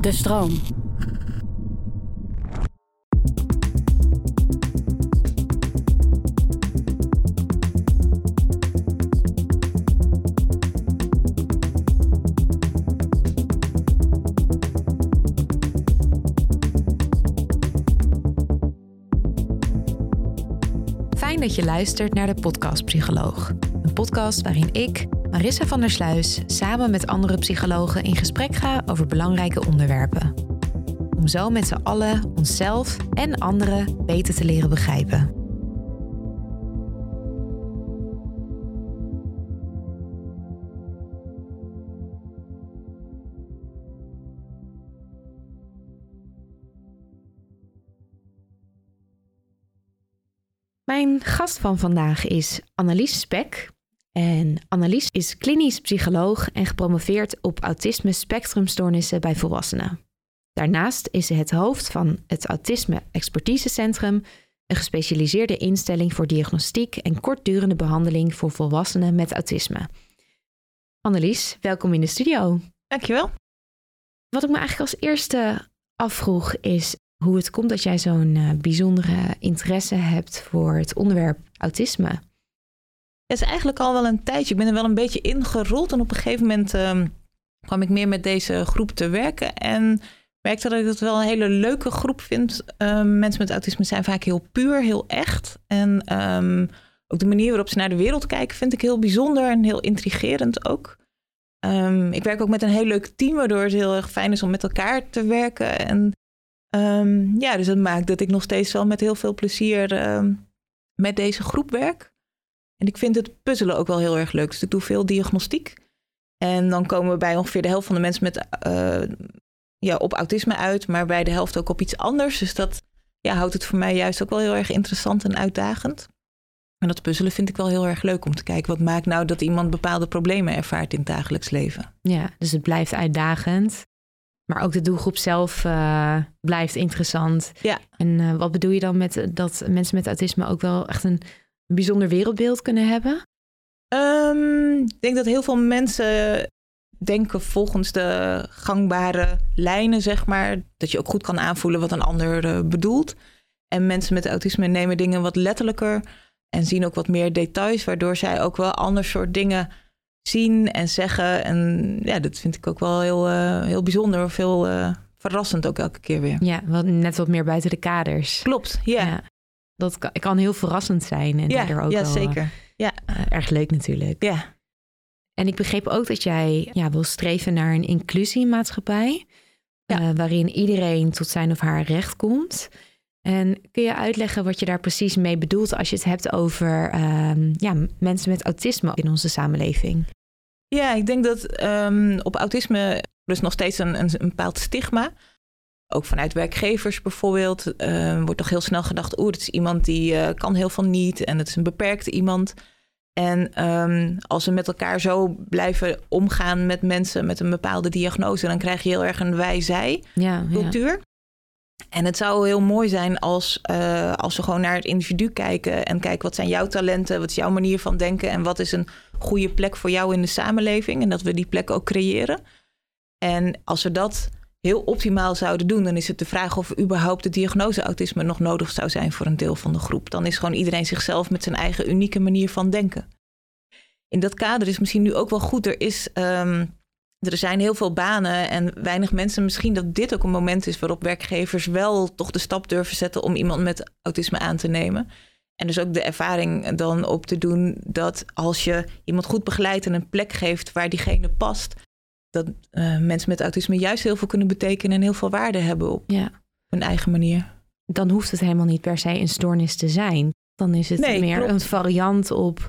De stroom. Fijn dat je luistert naar de Podcast Psycholoog. Een podcast waarin ik, Marissa van der Sluis, samen met andere psychologen in gesprek ga over belangrijke onderwerpen. Om zo met z'n allen onszelf en anderen beter te leren begrijpen. Mijn gast van vandaag is Annelies Spek. En Annelies is klinisch psycholoog en gepromoveerd op autisme spectrumstoornissen bij volwassenen. Daarnaast is ze het hoofd van het Autisme Expertisecentrum, een gespecialiseerde instelling voor diagnostiek en kortdurende behandeling voor volwassenen met autisme. Annelies, welkom in de studio. Dankjewel. Wat ik me eigenlijk als eerste afvroeg is hoe het komt dat jij zo'n uh, bijzondere interesse hebt voor het onderwerp autisme. Het is eigenlijk al wel een tijdje. Ik ben er wel een beetje ingerold. En op een gegeven moment uh, kwam ik meer met deze groep te werken. En merkte dat ik het wel een hele leuke groep vind. Uh, mensen met autisme zijn vaak heel puur, heel echt. En um, ook de manier waarop ze naar de wereld kijken vind ik heel bijzonder en heel intrigerend ook. Ik werk ook met een heel leuk team, waardoor het heel erg fijn is om met elkaar te werken. En ja, dus dat maakt dat ik nog steeds wel met heel veel plezier met deze groep werk. En ik vind het puzzelen ook wel heel erg leuk. Dus ik doe veel diagnostiek. En dan komen we bij ongeveer de helft van de mensen met, uh, ja, op autisme uit, maar bij de helft ook op iets anders. Dus dat ja, houdt het voor mij juist ook wel heel erg interessant en uitdagend. En dat puzzelen vind ik wel heel erg leuk om te kijken. Wat maakt nou dat iemand bepaalde problemen ervaart in het dagelijks leven? Ja, dus het blijft uitdagend. Maar ook de doelgroep zelf uh, blijft interessant. Ja. En uh, wat bedoel je dan met dat mensen met autisme ook wel echt een bijzonder wereldbeeld kunnen hebben? Um, ik denk dat heel veel mensen denken volgens de gangbare lijnen, zeg maar. Dat je ook goed kan aanvoelen wat een ander uh, bedoelt. En mensen met autisme nemen dingen wat letterlijker en zien ook wat meer details, waardoor zij ook wel ander soort dingen zien en zeggen. En ja, dat vind ik ook wel heel, uh, heel bijzonder. Veel uh, verrassend ook elke keer weer. Ja, wat, net wat meer buiten de kaders. Klopt, ja dat kan, kan, heel verrassend zijn. En ja, ook ja wel, zeker. Ja. Uh, erg leuk natuurlijk. Ja. En ik begreep ook dat jij ja, wil streven naar een inclusiemaatschappij. Ja. waarin iedereen tot zijn of haar recht komt. En kun je uitleggen wat je daar precies mee bedoelt als je het hebt over um, ja, mensen met autisme in onze samenleving? Ja, ik denk dat um, op autisme dus nog steeds een, een, een, bepaald stigma. Ook vanuit werkgevers bijvoorbeeld uh, wordt toch heel snel gedacht... oeh, het is iemand die uh, kan heel veel niet en het is een beperkte iemand. En um, als we met elkaar zo blijven omgaan met mensen met een bepaalde diagnose... dan krijg je heel erg een wij-zij-cultuur. Ja, ja. En het zou heel mooi zijn als, uh, als we gewoon naar het individu kijken en kijken wat zijn jouw talenten, wat is jouw manier van denken en wat is een goede plek voor jou in de samenleving en dat we die plek ook creëren. En als we dat heel optimaal zouden doen, dan is het de vraag of überhaupt de diagnose autisme nog nodig zou zijn voor een deel van de groep. Dan is gewoon iedereen zichzelf met zijn eigen unieke manier van denken. In dat kader is misschien nu ook wel goed, er is um, er zijn heel veel banen en weinig mensen. Misschien dat dit ook een moment is waarop werkgevers wel toch de stap durven zetten om iemand met autisme aan te nemen. En dus ook de ervaring dan op te doen dat als je iemand goed begeleidt en een plek geeft waar diegene past, dat uh, mensen met autisme juist heel veel kunnen betekenen en heel veel waarde hebben op ja. hun eigen manier. Dan hoeft het helemaal niet per se een stoornis te zijn. Dan is het Nee, meer klopt. een variant op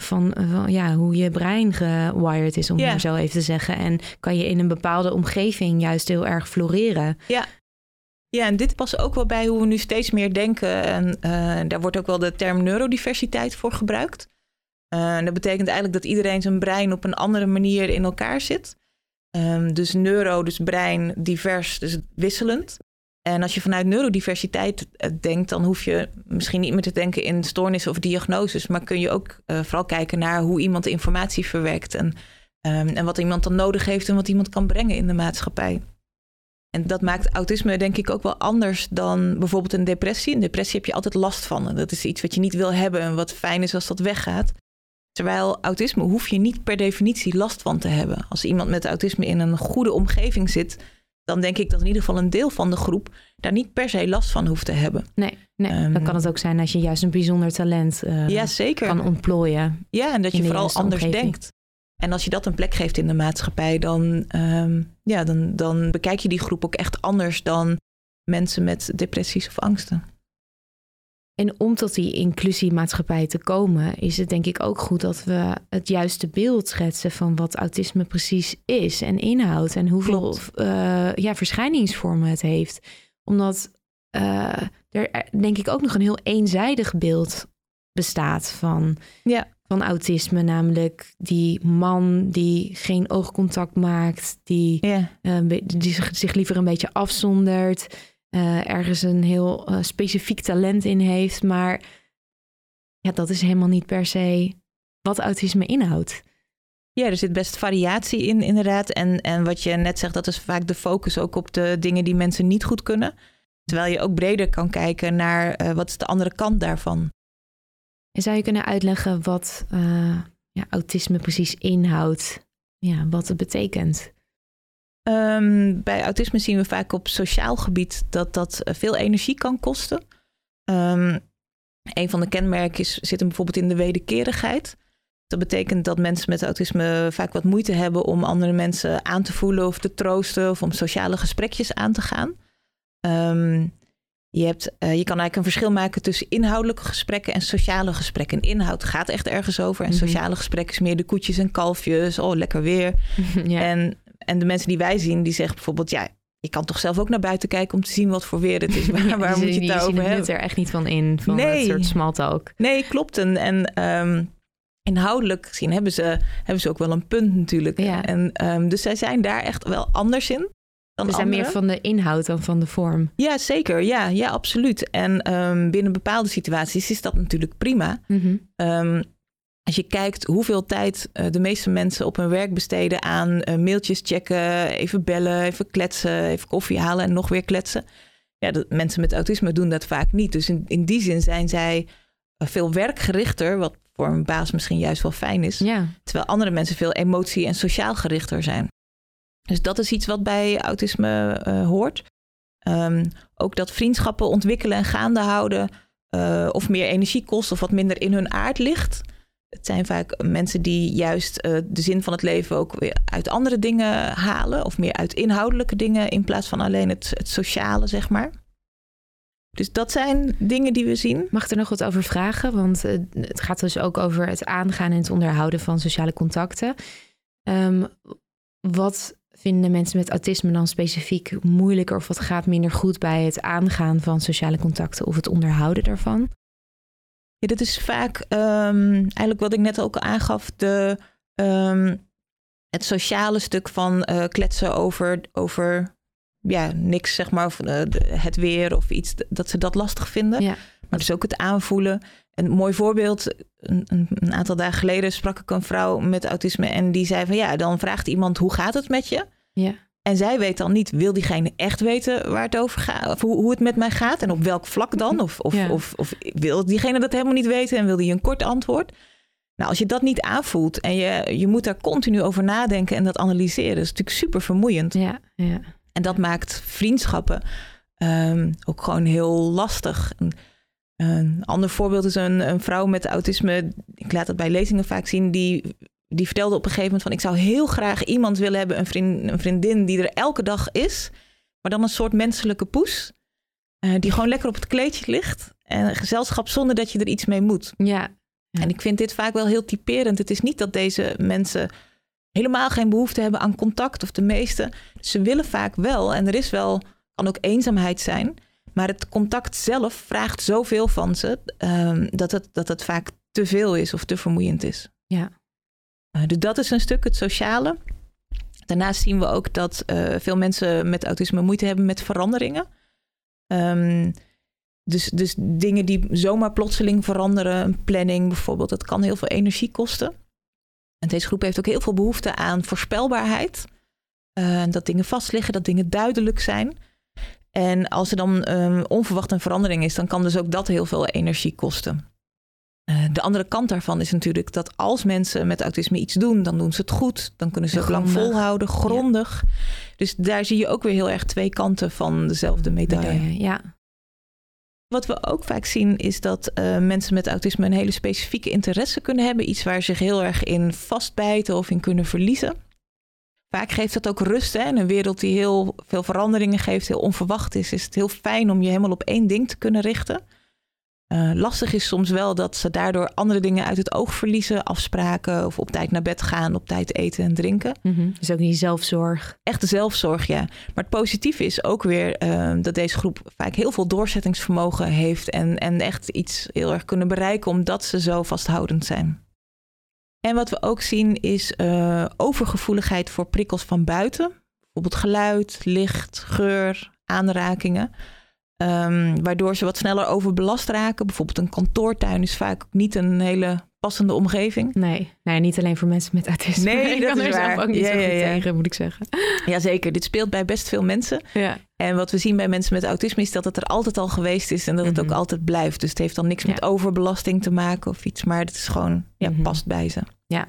van, van ja, hoe je brein gewired is, om Ja. maar zo even te zeggen. En kan je in een bepaalde omgeving juist heel erg floreren. Ja, en dit past ook wel bij hoe we nu steeds meer denken. En eh, daar wordt ook wel de term neurodiversiteit voor gebruikt. Eh, en dat betekent eigenlijk dat iedereen zijn brein op een andere manier in elkaar zit. Ehm, dus neuro, dus brein, divers, dus wisselend. En als je vanuit neurodiversiteit eh, denkt, dan hoef je misschien niet meer te denken in stoornissen of diagnoses. Maar kun je ook eh, vooral kijken naar hoe iemand informatie verwerkt. En, ehm, en wat iemand dan nodig heeft en wat iemand kan brengen in de maatschappij. En dat maakt autisme denk ik ook wel anders dan bijvoorbeeld een depressie. Een depressie heb je altijd last van. En dat is iets wat je niet wil hebben en wat fijn is als dat weggaat. Terwijl autisme hoef je niet per definitie last van te hebben. Als iemand met autisme in een goede omgeving zit, dan denk ik dat in ieder geval een deel van de groep daar niet per se last van hoeft te hebben. Nee, nee Ehm. dan kan het ook zijn als je juist een bijzonder talent eh, ja, zeker. kan ontplooien. Ja, en dat je vooral anders omgeving. denkt. En als je dat een plek geeft in de maatschappij, dan, ehm, ja, dan, dan bekijk je die groep ook echt anders dan mensen met depressies of angsten. En om tot die inclusiemaatschappij te komen, is het denk ik ook goed dat we het juiste beeld schetsen van wat autisme precies is en inhoudt en hoeveel eh, ja, verschijningsvormen het heeft. Omdat eh, er denk ik ook nog een heel eenzijdig beeld bestaat van, Ja. van autisme, namelijk die man die geen oogcontact maakt, die Ja. eh, die zich, zich liever een beetje afzondert, eh, ergens een heel eh, specifiek talent in heeft, maar ja, dat is helemaal niet per se wat autisme inhoudt. Ja, er zit best variatie in, inderdaad. En, en wat je net zegt, dat is vaak de focus ook op de dingen die mensen niet goed kunnen. Terwijl je ook breder kan kijken naar eh, wat is de andere kant daarvan. En zou je kunnen uitleggen wat ja, autisme precies inhoudt? Ja, wat het betekent? Ehm, bij autisme zien we vaak op sociaal gebied dat dat eh, veel energie kan kosten. Ehm, een van de kenmerken is, zit hem bijvoorbeeld in de wederkerigheid. Dat betekent dat mensen met autisme vaak wat moeite hebben om andere mensen aan te voelen of te troosten of om sociale gesprekjes aan te gaan. Ehm, je, hebt, eh, je kan eigenlijk een verschil maken tussen inhoudelijke gesprekken en sociale gesprekken. Inhoud gaat echt ergens over en Mhm. sociale gesprekken is meer de koetjes en kalfjes. Oh, lekker weer. ja. En, en de mensen die wij zien, die zeggen bijvoorbeeld, ja, je kan toch zelf ook naar buiten kijken om te zien wat voor weer het is. Waar, waar moet je het zien daarover het nut hebben? er echt niet van in, van Nee. het soort talk. Nee, klopt. En, en ehm, inhoudelijk gezien hebben ze, hebben ze ook wel een punt natuurlijk. Ja. En, ehm, dus zij zijn daar echt wel anders in. Dan We zijn meer van de inhoud dan van de vorm. Ja, zeker. Ja, ja absoluut. En ehm, binnen bepaalde situaties is dat natuurlijk prima. Ehm, als je kijkt hoeveel tijd eh, de meeste mensen op hun werk besteden aan eh, mailtjes checken, even bellen, even kletsen, even koffie halen en nog weer kletsen. Ja, dat, mensen met autisme doen dat vaak niet. Dus in, in die zin zijn zij eh, veel werkgerichter, wat voor een baas misschien juist wel fijn is. Ja, Terwijl andere mensen veel emotie- en sociaal gerichter zijn. Dus dat is iets wat bij autisme hoort. Ehm, ook dat vriendschappen ontwikkelen en gaande houden. of meer energie kost of wat minder in hun aard ligt. Het zijn vaak mensen die juist eh, de zin van het leven ook weer uit andere dingen halen. Of meer uit inhoudelijke dingen in plaats van alleen het, het sociale, zeg maar. Dus dat zijn dingen die we zien. Mag ik er nog wat over vragen? Want eh, het gaat dus ook over het aangaan en het onderhouden van sociale contacten. Ehm, wat vinden mensen met autisme dan specifiek moeilijker of wat gaat minder goed bij het aangaan van sociale contacten of het onderhouden daarvan? Ja, dat is vaak ehm, eigenlijk wat ik net ook al aangaf, de, ehm, het sociale stuk van eh, kletsen over, over ja, niks, zeg maar, of, eh, het weer of iets, dat ze dat lastig vinden. Ja. Maar dus ook het aanvoelen. Een mooi voorbeeld, een, een aantal dagen geleden sprak ik een vrouw met autisme en die zei van ja, dan vraagt iemand hoe gaat het met je? Ja. En zij weet dan niet, wil diegene echt weten waar het over gaat? Of hoe, hoe het met mij gaat en op welk vlak dan? Of, of, Ja. of, of wil diegene dat helemaal niet weten en wil die een kort antwoord? Nou, als je dat niet aanvoelt en je, je moet daar continu over nadenken en dat analyseren, is natuurlijk super vermoeiend. Ja, ja. En dat maakt vriendschappen ehm, ook gewoon heel lastig. Een, een ander voorbeeld is een, een vrouw met autisme. Ik laat het bij lezingen vaak zien. Die, die vertelde op een gegeven moment van... ik zou heel graag iemand willen hebben, een, vriend, een vriendin... die er elke dag is. Maar dan een soort menselijke poes. eh, die gewoon lekker op het kleedje ligt. En een gezelschap zonder dat je er iets mee moet. ja. Ja. En ik vind dit vaak wel heel typerend. Het is niet dat deze mensen helemaal geen behoefte hebben aan contact, of de meeste. Ze willen vaak wel, en er is wel, kan ook eenzaamheid zijn. Maar het contact zelf vraagt zoveel van ze ehm, dat, het, dat het vaak te veel is of te vermoeiend is. Ja. Eh, dus dat is een stuk het sociale. Daarnaast zien we ook dat eh, veel mensen met autisme moeite hebben met veranderingen. Ehm, dus, dus dingen die zomaar plotseling veranderen, een planning bijvoorbeeld, dat kan heel veel energie kosten. En deze groep heeft ook heel veel behoefte aan voorspelbaarheid. Eh, dat dingen vastliggen, dat dingen duidelijk zijn. En als er dan um, onverwacht een verandering is, dan kan dus ook dat heel veel energie kosten. Uh, de andere kant daarvan is natuurlijk dat als mensen met autisme iets doen, dan doen ze het goed. Dan kunnen ze het lang volhouden, grondig. Dus daar zie je ook weer heel erg twee kanten van dezelfde medaille. Ja. Wat we ook vaak zien is dat uh, mensen met autisme een hele specifieke interesse kunnen hebben. Iets waar ze zich heel erg in vastbijten of in kunnen verliezen. Vaak geeft dat ook rust. Hè? In een wereld die heel veel veranderingen geeft, heel onverwacht is, is het heel fijn om je helemaal op één ding te kunnen richten. Uh, lastig is soms wel dat ze daardoor andere dingen uit het oog verliezen. Afspraken of op tijd naar bed gaan, op tijd eten en drinken. Mm -hmm. Dus ook die zelfzorg. Echte zelfzorg, ja. Maar het positieve is ook weer uh, dat deze groep vaak heel veel doorzettingsvermogen heeft. En, en echt iets heel erg kunnen bereiken omdat ze zo vasthoudend zijn. En wat we ook zien is uh, overgevoeligheid voor prikkels van buiten. Bijvoorbeeld geluid, licht, geur, aanrakingen. Um, waardoor ze wat sneller overbelast raken. Bijvoorbeeld een kantoortuin is vaak niet een hele passende omgeving. Nee, nee niet alleen voor mensen met autisme. Nee, dat kan is er waar. zelf ook niet Ja, zo goed ja, ja. tegen, moet ik zeggen. Jazeker, dit speelt bij best veel mensen. Ja. En wat we zien bij mensen met autisme is dat het er altijd al geweest is en dat het Mhm. ook altijd blijft. Dus het heeft dan niks Ja. met overbelasting te maken of iets, maar het is gewoon, ja, Mhm. past bij ze. Ja.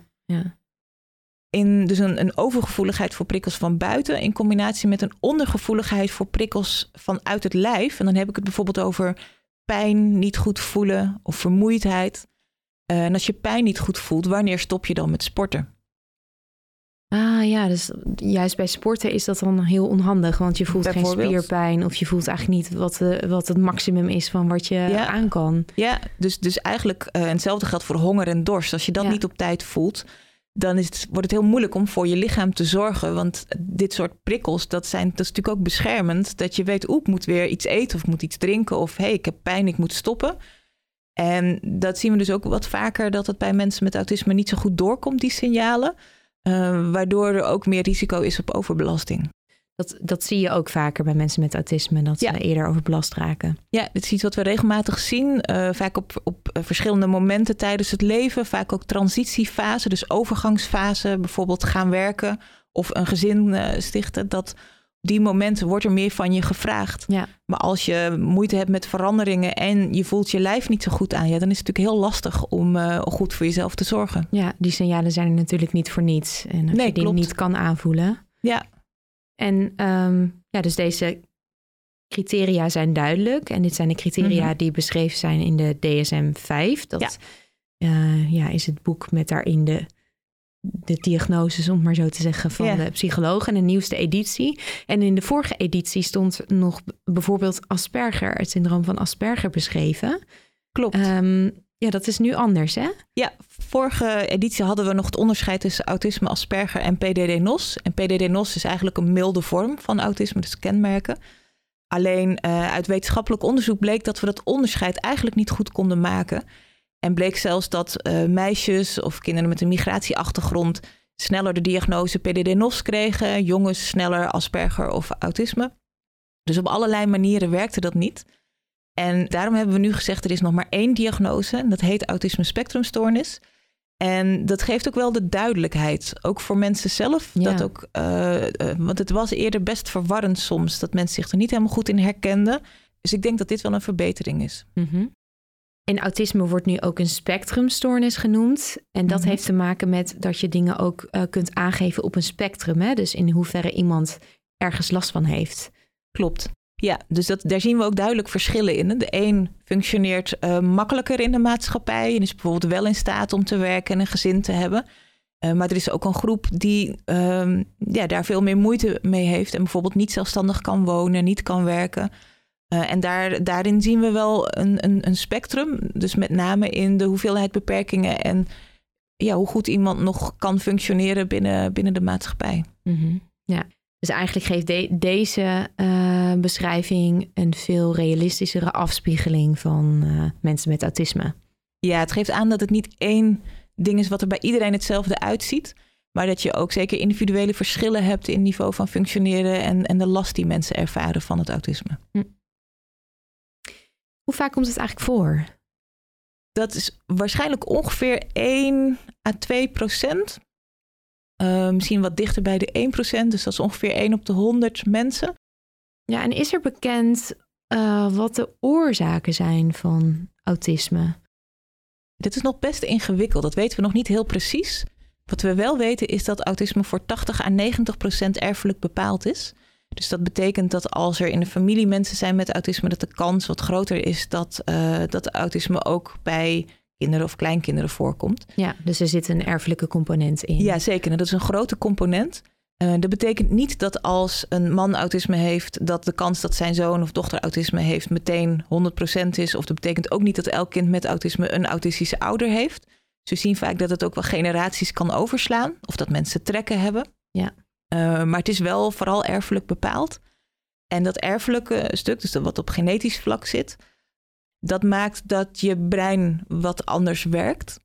In dus een, een overgevoeligheid voor prikkels van buiten in combinatie met een ondergevoeligheid voor prikkels vanuit het lijf. En dan heb ik het bijvoorbeeld over pijn, niet goed voelen of vermoeidheid. Eh, en als je pijn niet goed voelt, wanneer stop je dan met sporten? Ah ja, dus juist bij sporten is dat dan heel onhandig. Want je voelt geen spierpijn of je voelt eigenlijk niet wat, eh, wat het maximum is van wat je Ja. aan kan. Ja, dus, dus eigenlijk, eh, hetzelfde geldt voor honger en dorst. Als je dat Ja. niet op tijd voelt, dan is het, wordt het heel moeilijk om voor je lichaam te zorgen. Want dit soort prikkels, dat, zijn, dat is natuurlijk ook beschermend. Dat je weet, oeh, ik moet weer iets eten of moet iets drinken. Of hé, hey, ik heb pijn, ik moet stoppen. En dat zien we dus ook wat vaker, dat het bij mensen met autisme niet zo goed doorkomt, die signalen. Eh, waardoor er ook meer risico is op overbelasting. Dat, dat zie je ook vaker bij mensen met autisme, dat ze Ja. eerder overbelast raken. Ja, dit is iets wat we regelmatig zien. eh, vaak op, op eh, verschillende momenten tijdens het leven. Vaak ook transitiefase, dus overgangsfase. Bijvoorbeeld gaan werken of een gezin eh, stichten. Dat die momenten wordt er meer van je gevraagd. Ja. Maar als je moeite hebt met veranderingen en je voelt je lijf niet zo goed aan... Ja, dan is het natuurlijk heel lastig om goed voor jezelf te zorgen. Ja, die signalen zijn er natuurlijk niet voor niets. En als Nee, je die klopt. niet kan aanvoelen. Ja. En ehm, ja, dus deze criteria zijn duidelijk. En dit zijn de criteria Mhm. die beschreven zijn in de DSM-5. Dat eh, ja, is het boek met daarin de, de diagnoses, om het maar zo te zeggen, van Ja. de psycholoog. En de nieuwste editie. En in de vorige editie stond nog bijvoorbeeld Asperger, het syndroom van Asperger beschreven. Klopt. Ehm, ja, dat is nu anders, hè? Ja, vorige editie hadden we nog het onderscheid tussen autisme, Asperger en PDD-NOS. En PDD-NOS is eigenlijk een milde vorm van autisme, dus kenmerken. Alleen eh, uit wetenschappelijk onderzoek bleek dat we dat onderscheid eigenlijk niet goed konden maken. En bleek zelfs dat eh, meisjes of kinderen met een migratieachtergrond sneller de diagnose PDD-NOS kregen, jongens sneller Asperger of autisme. Dus op allerlei manieren werkte dat niet. En daarom hebben we nu gezegd, er is nog maar één diagnose. En dat heet autisme spectrumstoornis. En dat geeft ook wel de duidelijkheid. Ook voor mensen zelf. Ja. Dat ook, eh, eh, want het was eerder best verwarrend soms. Dat mensen zich er niet helemaal goed in herkenden. Dus ik denk dat dit wel een verbetering is. Mhm. En autisme wordt nu ook een spectrumstoornis genoemd. En dat Mhm. heeft te maken met dat je dingen ook eh, kunt aangeven op een spectrum. Hè? Dus in hoeverre iemand ergens last van heeft. Klopt. Ja, dus dat, daar zien we ook duidelijk verschillen in. De een functioneert eh, makkelijker in de maatschappij en is bijvoorbeeld wel in staat om te werken en een gezin te hebben. Eh, maar er is ook een groep die ehm, ja, daar veel meer moeite mee heeft en bijvoorbeeld niet zelfstandig kan wonen, niet kan werken. Eh, en daar, daarin zien we wel een, een, een spectrum. Dus met name in de hoeveelheid beperkingen en ja, hoe goed iemand nog kan functioneren binnen, binnen de maatschappij. Mhm. Ja. Dus eigenlijk geeft de- deze eh, beschrijving een veel realistischere afspiegeling van eh, mensen met autisme. Ja, het geeft aan dat het niet één ding is wat er bij iedereen hetzelfde uitziet. Maar dat je ook zeker individuele verschillen hebt in niveau van functioneren en, en de last die mensen ervaren van het autisme. Hoe vaak komt het eigenlijk voor? Dat is waarschijnlijk ongeveer 1 à 2 procent. Eh, misschien wat dichter bij de 1 procent. Dus dat is ongeveer 1 op de 100 mensen. Ja, en is er bekend eh, wat de oorzaken zijn van autisme? Dit is nog best ingewikkeld. Dat weten we nog niet heel precies. Wat we wel weten is dat autisme voor 80 à 90 procent erfelijk bepaald is. Dus dat betekent dat als er in de familie mensen zijn met autisme, dat de kans wat groter is dat, eh, dat autisme ook bij kinderen of kleinkinderen voorkomt. Ja, dus er zit een erfelijke component in. Ja, zeker. En dat is een grote component. Eh, dat betekent niet dat als een man autisme heeft, dat de kans dat zijn zoon of dochter autisme heeft meteen 100% is. Of dat betekent ook niet dat elk kind met autisme een autistische ouder heeft. We zien vaak dat het ook wel generaties kan overslaan. Of dat mensen trekken hebben. Ja. Eh, maar het is wel vooral erfelijk bepaald. En dat erfelijke stuk, dus dat wat op genetisch vlak zit, dat maakt dat je brein wat anders werkt.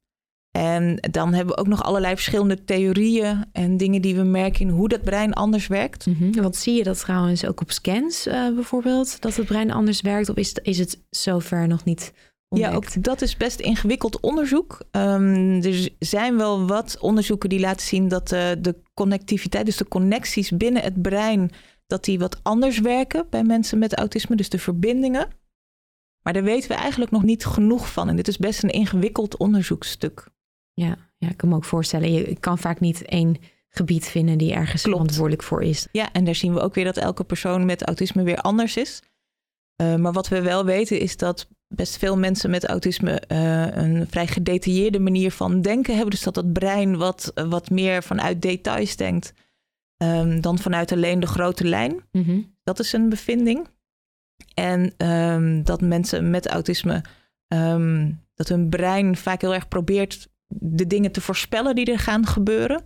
En dan hebben we ook nog allerlei verschillende theorieën en dingen die we merken in hoe dat brein anders werkt. Mhm. Want zie je dat trouwens ook op scans eh, bijvoorbeeld, dat het brein anders werkt? Of is het, is het zover nog niet ontdekt? Ja, ook dat is best ingewikkeld onderzoek. Ehm, er zijn wel wat onderzoeken die laten zien dat eh, de connectiviteit, dus de connecties binnen het brein, dat die wat anders werken bij mensen met autisme, dus de verbindingen. Maar daar weten we eigenlijk nog niet genoeg van. En dit is best een ingewikkeld onderzoekstuk. Ja, ja, ik kan me ook voorstellen. Je kan vaak niet één gebied vinden die ergens Klopt. verantwoordelijk voor is. Ja, en daar zien we ook weer dat elke persoon met autisme weer anders is. Eh, maar wat we wel weten is dat best veel mensen met autisme eh, een vrij gedetailleerde manier van denken hebben. Dus dat dat brein wat, wat meer vanuit details denkt ehm, dan vanuit alleen de grote lijn. Mhm. Dat is een bevinding. En ehm, dat mensen met autisme, ehm, dat hun brein vaak heel erg probeert de dingen te voorspellen die er gaan gebeuren.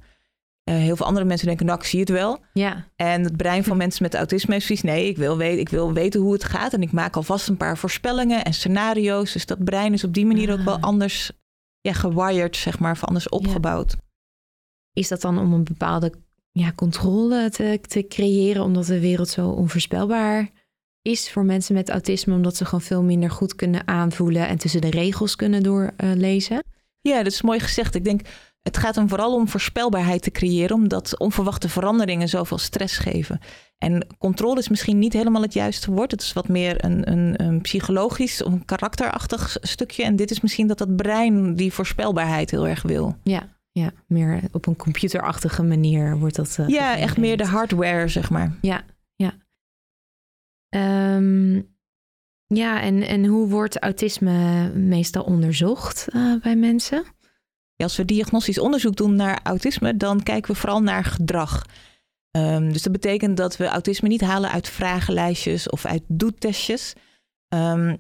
Eh, heel veel andere mensen denken, nou, ik zie het wel. Ja, En het brein van mensen met autisme heeft zoiets, nee, ik wil, weten, ik wil weten hoe het gaat. En ik maak alvast een paar voorspellingen en scenario's. Dus dat brein is op die manier ook wel Ah. anders ja, gewired, zeg maar, of anders opgebouwd. is dat dan om een bepaalde ja, controle te, te creëren, omdat de wereld zo onvoorspelbaar is voor mensen met autisme, omdat ze gewoon veel minder goed kunnen aanvoelen en tussen de regels kunnen doorlezen? Ja, dat is mooi gezegd. Ik denk, het gaat hem vooral om voorspelbaarheid te creëren, omdat onverwachte veranderingen zoveel stress geven. En controle is misschien niet helemaal het juiste woord. Het is wat meer een, een, een psychologisch of een karakterachtig stukje. En dit is misschien dat dat brein die voorspelbaarheid heel erg wil. ja, ja, meer op een computerachtige manier wordt dat. eh, Ja, echt meer de hardware, zeg maar. Ja, Ehm, ja, en, en hoe wordt autisme meestal onderzocht eh, bij mensen? Als we diagnostisch onderzoek doen naar autisme, dan kijken we vooral naar gedrag. Ehm, dus dat betekent dat we autisme niet halen uit vragenlijstjes of uit doettestjes. Ehm,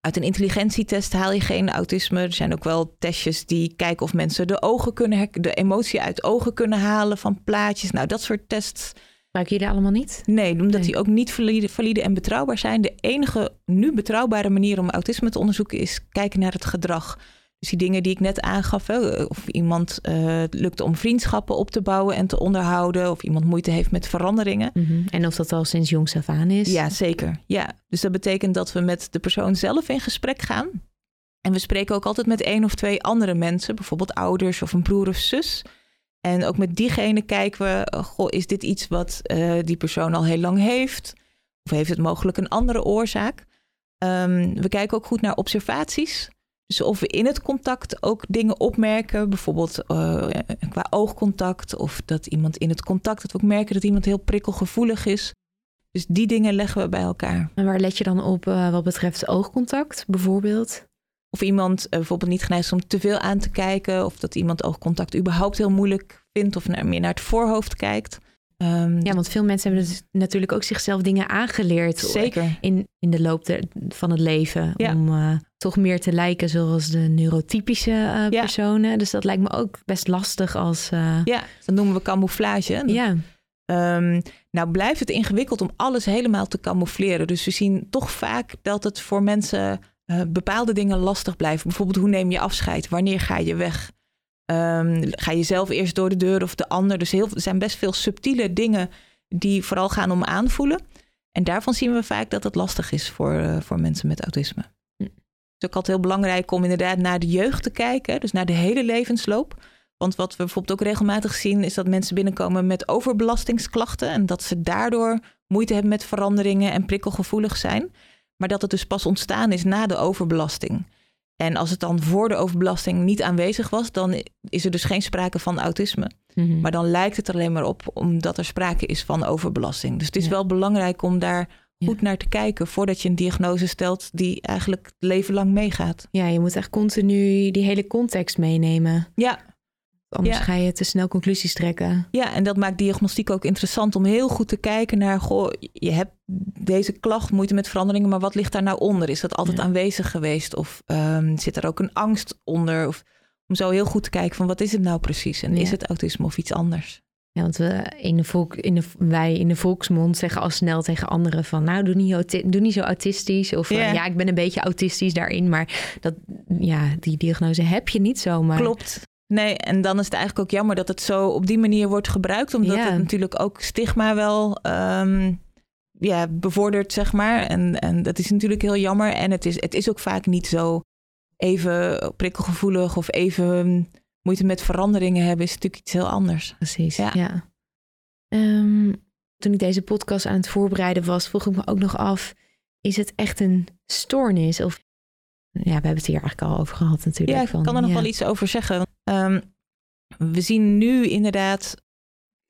uit een intelligentietest haal je geen autisme. Er zijn ook wel testjes die kijken of mensen de ogen kunnen de emotie uit ogen kunnen halen van plaatjes. Nou, dat soort tests. Gebruiken jullie allemaal niet? Nee, omdat Nee. die ook niet valide, valide en betrouwbaar zijn. De enige nu betrouwbare manier om autisme te onderzoeken is kijken naar het gedrag. Dus die dingen die ik net aangaf, hè, of iemand eh, het lukt om vriendschappen op te bouwen en te onderhouden, of iemand moeite heeft met veranderingen. Mhm. En of dat al sinds jongs af aan is? Ja, zeker. Ja. Dus dat betekent dat we met de persoon zelf in gesprek gaan. En we spreken ook altijd met één of twee andere mensen, bijvoorbeeld ouders of een broer of zus. En ook met diegene kijken we, eh, goh, is dit iets wat eh, die persoon al heel lang heeft? Of heeft het mogelijk een andere oorzaak? Ehm, we kijken ook goed naar observaties. Dus of we in het contact ook dingen opmerken, bijvoorbeeld uh, qua oogcontact, of dat iemand in het contact, dat we ook merken dat iemand heel prikkelgevoelig is. Dus die dingen leggen we bij elkaar. En waar let je dan op wat betreft oogcontact, bijvoorbeeld? Of iemand uh, bijvoorbeeld niet geneigd is om te veel aan te kijken, of dat iemand oogcontact überhaupt heel moeilijk vindt, of naar, meer naar het voorhoofd kijkt. Um, ja, want veel mensen hebben dus natuurlijk ook zichzelf dingen aangeleerd. Zeker. In, in de loop de, van het leven. Ja. Om uh, toch meer te lijken zoals de neurotypische uh, ja. personen. Dus dat lijkt me ook best lastig als... Uh... Ja, dat noemen we camouflage. Ja. Um, nou blijft het ingewikkeld om alles helemaal te camoufleren. Dus we zien toch vaak dat het voor mensen bepaalde dingen lastig blijven. Bijvoorbeeld hoe neem je afscheid? Wanneer ga je weg? Um, ga je zelf eerst door de deur of de ander? Dus heel, er zijn best veel subtiele dingen die vooral gaan om aanvoelen. En daarvan zien we vaak dat het lastig is voor, uh, voor mensen met autisme. Hm. Het is ook altijd heel belangrijk om inderdaad naar de jeugd te kijken, dus naar de hele levensloop. Want wat we bijvoorbeeld ook regelmatig zien, is dat mensen binnenkomen met overbelastingsklachten en dat ze daardoor moeite hebben met veranderingen en prikkelgevoelig zijn. Maar dat het dus pas ontstaan is na de overbelasting. En als het dan voor de overbelasting niet aanwezig was, dan is er dus geen sprake van autisme. Mm-hmm. Maar dan lijkt het er alleen maar op omdat er sprake is van overbelasting. Dus het is wel belangrijk om daar goed naar te kijken voordat je een diagnose stelt die eigenlijk het leven lang meegaat. Ja, je moet echt continu die hele context meenemen. Ja, Anders ga je te snel conclusies trekken. Ja, en dat maakt diagnostiek ook interessant om heel goed te kijken naar, goh, je hebt deze klacht, moeite met veranderingen, maar wat ligt daar nou onder? Is dat altijd aanwezig geweest? Of um, zit er ook een angst onder? Of, om zo heel goed te kijken van wat is het nou precies? En is het autisme of iets anders? Ja, want we in de volk, in de, wij in de volksmond zeggen al snel tegen anderen van... nou, doe niet, doe niet zo autistisch. Of yeah. ja, ik ben een beetje autistisch daarin. Maar dat, ja, die diagnose heb je niet zomaar. Klopt. Nee, en dan is het eigenlijk ook jammer dat het zo op die manier wordt gebruikt. Omdat ja. het natuurlijk ook stigma wel um, ja, bevordert, zeg maar. En, en dat is natuurlijk heel jammer. En het is, het is ook vaak niet zo even prikkelgevoelig of even moeite met veranderingen hebben. Is natuurlijk iets heel anders. Precies, ja. ja. Um, toen ik deze podcast aan het voorbereiden was, vroeg ik me ook nog af... is het echt een stoornis? Of ja, we hebben het hier eigenlijk al over gehad natuurlijk. Ja, ik kan er nog ja. wel iets over zeggen. Um, we zien nu inderdaad,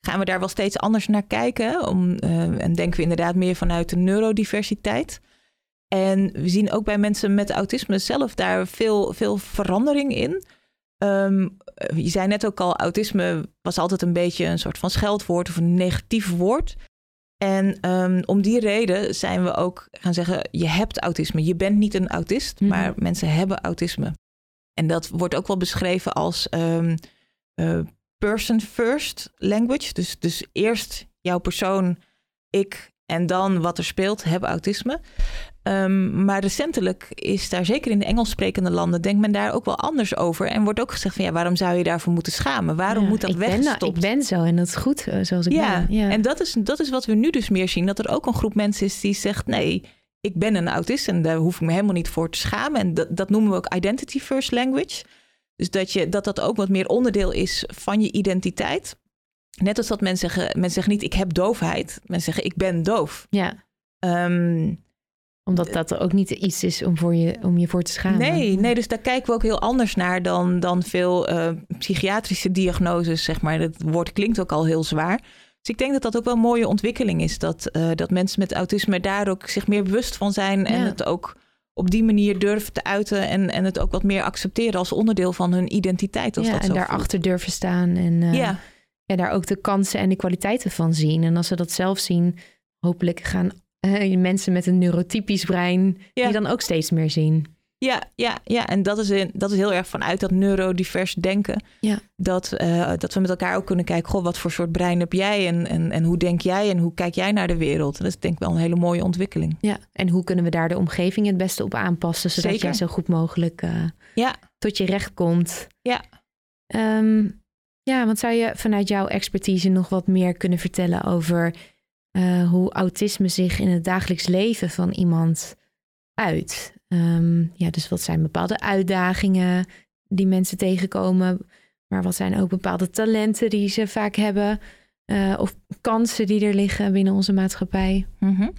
gaan we daar wel steeds anders naar kijken. Om, uh, en denken we inderdaad meer vanuit de neurodiversiteit. En we zien ook bij mensen met autisme zelf daar veel, veel verandering in. Um, je zei net ook al, autisme was altijd een beetje een soort van scheldwoord of een negatief woord. En um, om die reden zijn we ook gaan zeggen: je hebt autisme. Je bent niet een autist, mm -hmm. maar mensen hebben autisme. En dat wordt ook wel beschreven als um, uh, person first language. Dus, dus eerst jouw persoon, ik en dan wat er speelt, hebben autisme. Um, maar recentelijk is daar, zeker in de Engels sprekende landen, denkt men daar ook wel anders over. En wordt ook gezegd van ja, waarom zou je daarvoor moeten schamen? Waarom ja, moet dat ik weggestopt? Ben, ik ben zo en dat is goed uh, zoals ik ja, ben. Ja, en dat is, dat is wat we nu dus meer zien. Dat er ook een groep mensen is die zegt nee, ik ben een autist en daar hoef ik me helemaal niet voor te schamen. En dat, dat noemen we ook identity first language. Dus dat, je, dat dat ook wat meer onderdeel is van je identiteit. Net als dat mensen zeggen, mensen zeggen niet ik heb doofheid. Mensen zeggen ik ben doof. Ja. Um, omdat dat ook niet iets is om, voor je, om je voor te schamen. Nee, nee, dus daar kijken we ook heel anders naar dan, dan veel uh, psychiatrische diagnoses, zeg maar. Dat woord klinkt ook al heel zwaar. Dus ik denk dat dat ook wel een mooie ontwikkeling is. Dat, uh, dat mensen met autisme daar ook zich meer bewust van zijn. En ja. het ook op die manier durven te uiten. En, en het ook wat meer accepteren als onderdeel van hun identiteit. Als ja, dat en zo daarachter voelt. durven staan. En uh, ja. ja, daar ook de kansen en de kwaliteiten van zien. En als ze dat zelf zien, hopelijk gaan uh, mensen met een neurotypisch brein, die dan ook steeds meer zien. Ja, ja, ja. en dat is, in, dat is heel erg vanuit dat neurodivers denken. Ja. Dat, uh, dat we met elkaar ook kunnen kijken, goh, wat voor soort brein heb jij en, en, en hoe denk jij en hoe kijk jij naar de wereld? Dat is denk ik wel een hele mooie ontwikkeling. Ja, en hoe kunnen we daar de omgeving het beste op aanpassen, zodat Zeker. jij zo goed mogelijk uh, ja. tot je recht komt. Ja. Um, ja, want zou je vanuit jouw expertise nog wat meer kunnen vertellen over uh, hoe autisme zich in het dagelijks leven van iemand uit. Um, ja, dus wat zijn bepaalde uitdagingen die mensen tegenkomen, maar wat zijn ook bepaalde talenten die ze vaak hebben, uh, of kansen die er liggen binnen onze maatschappij? -hmm.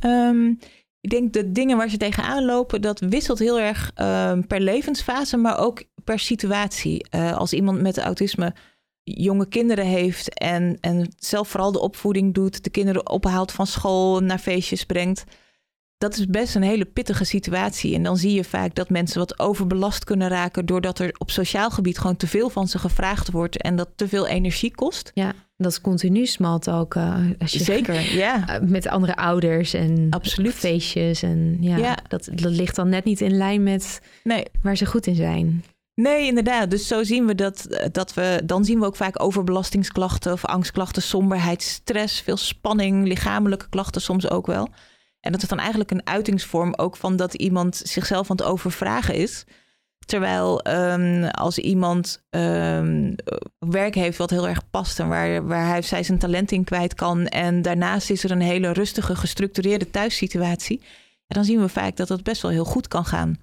um, Ik denk de dingen waar ze tegenaan lopen, dat wisselt heel erg ehm, per levensfase, maar ook per situatie. Uh, als iemand met autisme jonge kinderen heeft en, en zelf vooral de opvoeding doet, de kinderen ophaalt van school, naar feestjes brengt. Dat is best een hele pittige situatie. En dan zie je vaak dat mensen wat overbelast kunnen raken doordat er op sociaal gebied gewoon te veel van ze gevraagd wordt en dat te veel energie kost. Ja, dat is continu smalt ook. Uh, als je Zeker, ja. Eh, met andere ouders en Absoluut. feestjes. En ja, Ja. Dat, dat ligt dan net niet in lijn met Nee, waar ze goed in zijn. Nee, inderdaad. Dus zo zien we dat, eh, dat we. Dan zien we ook vaak overbelastingsklachten of angstklachten, somberheid, stress, veel spanning, lichamelijke klachten soms ook wel. En dat is dan eigenlijk een uitingsvorm ook van dat iemand zichzelf aan het overvragen is. Terwijl ehm, als iemand ehm, werk heeft wat heel erg past en waar, waar hij of zij zijn talent in kwijt kan. En daarnaast is er een hele rustige, gestructureerde thuissituatie. Dan zien we vaak dat dat best wel heel goed kan gaan.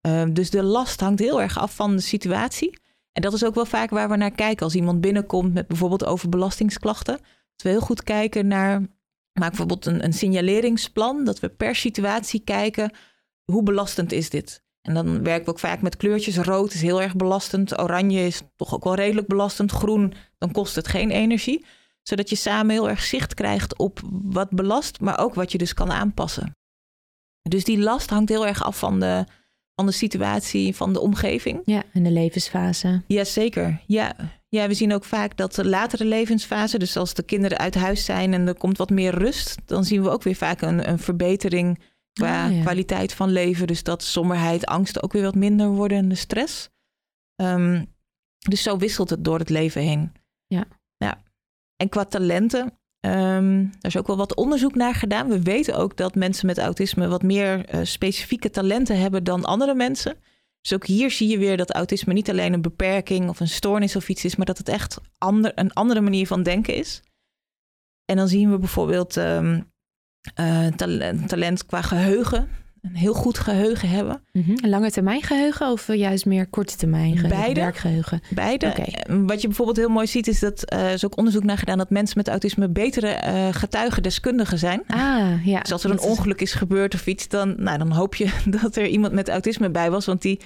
Ehm, dus de last hangt heel erg af van de situatie. En dat is ook wel vaak waar we naar kijken. Als iemand binnenkomt met bijvoorbeeld overbelastingsklachten. Dat we heel goed kijken naar. Maak bijvoorbeeld een, een signaleringsplan. Dat we per situatie kijken. Hoe belastend is dit? En dan werken we ook vaak met kleurtjes. Rood is heel erg belastend. Oranje is toch ook wel redelijk belastend. Groen, dan kost het geen energie. Zodat je samen heel erg zicht krijgt op wat belast. Maar ook wat je dus kan aanpassen. Dus die last hangt heel erg af van de, van de situatie, van de omgeving. Ja, en de levensfase. Jazeker. Ja. Ja, we zien ook vaak dat de latere levensfase, dus als de kinderen uit huis zijn en er komt wat meer rust, dan zien we ook weer vaak een, een verbetering qua Ah, ja. kwaliteit van leven. Dus dat somberheid, angsten ook weer wat minder worden en de stress. Ehm, dus zo wisselt het door het leven heen. Ja. ja. En qua talenten, ehm, er is ook wel wat onderzoek naar gedaan. We weten ook dat mensen met autisme wat meer eh, specifieke talenten hebben dan andere mensen. Dus ook hier zie je weer dat autisme niet alleen een beperking of een stoornis of iets is, maar dat het echt ander, een andere manier van denken is. En dan zien we bijvoorbeeld ehm, eh, talent, talent qua geheugen. Een heel goed geheugen hebben. Een lange termijn geheugen of eh, juist meer korte termijn geheugen? Beide. Werkgeheugen. Beide. Wat je bijvoorbeeld heel mooi ziet, is dat eh, er is ook onderzoek naar gedaan dat mensen met autisme betere eh getuigen, deskundigen zijn. Ah, ja. Dus als er een ongeluk is gebeurd of iets, dan, nou, dan hoop je dat er iemand met autisme bij was. Want die,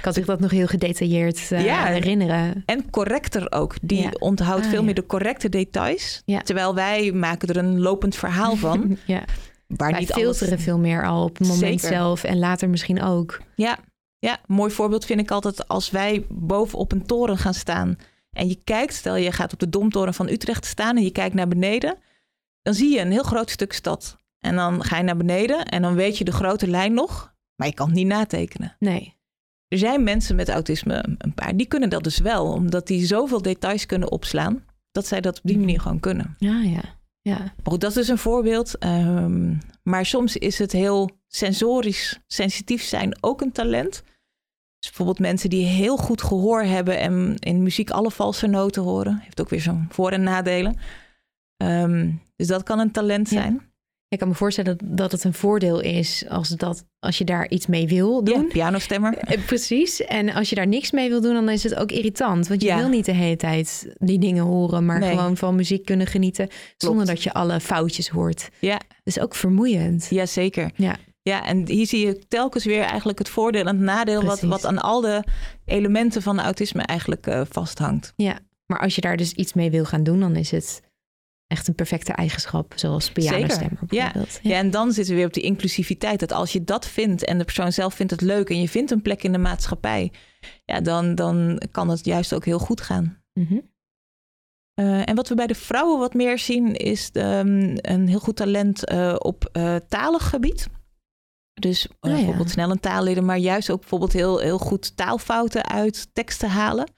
Kan zich dat nog heel gedetailleerd Ja. herinneren. en correcter ook, die Ja. onthoudt Ah, veel ja. meer de correcte details. Terwijl wij maken er een lopend verhaal van. ja. Waar Wij niet filteren alles... veel meer al op het moment Zeker. zelf en later misschien ook. Ja, ja, mooi voorbeeld vind ik altijd als wij boven op een toren gaan staan. En je kijkt, stel je gaat op de Domtoren van Utrecht staan en je kijkt naar beneden. Dan zie je een heel groot stuk stad. En dan ga je naar beneden en dan weet je de grote lijn nog. Maar je kan het niet natekenen. Nee. Er zijn mensen met autisme, een paar, die kunnen dat dus wel. Omdat die zoveel details kunnen opslaan. Dat zij dat op die manier gewoon kunnen. Ja, ja. Ja, Maar goed, dat is dus een voorbeeld. Ehm, maar soms is het heel sensorisch sensitief zijn ook een talent. Dus bijvoorbeeld mensen die heel goed gehoor hebben en in muziek alle valse noten horen. Heeft ook weer zo'n voor- en nadelen. Ehm, dus dat kan een talent Ja. Ik kan me voorstellen dat, dat het een voordeel is als, dat, als je daar iets mee wil doen. Ja, pianostemmer. Eh, Precies. En als je daar niks mee wil doen, dan is het ook irritant. Want je Ja. wil niet de hele tijd die dingen horen, maar Nee. gewoon van muziek kunnen genieten. Zonder dat je alle foutjes hoort. Ja. Dat is ook vermoeiend. Jazeker. Ja. Ja, en hier zie je telkens weer eigenlijk het voordeel en het nadeel... Wat, Precies. wat aan al de elementen van autisme eigenlijk eh, vasthangt. Maar als je daar dus iets mee wil gaan doen, dan is het echt een perfecte eigenschap. Zoals pianostemmer Ja. bijvoorbeeld. Ja. en dan zitten we weer op die inclusiviteit. Dat als je dat vindt en de persoon zelf vindt het leuk en je vindt een plek in de maatschappij, ja, dan, dan kan het juist ook heel goed gaan. Mhm. Eh, en wat we bij de vrouwen wat meer zien, is ehm, een heel goed talent eh, op eh talig gebied. Dus Ah, ja. bijvoorbeeld snel een taal leren, maar juist ook bijvoorbeeld heel, heel goed taalfouten uit teksten halen.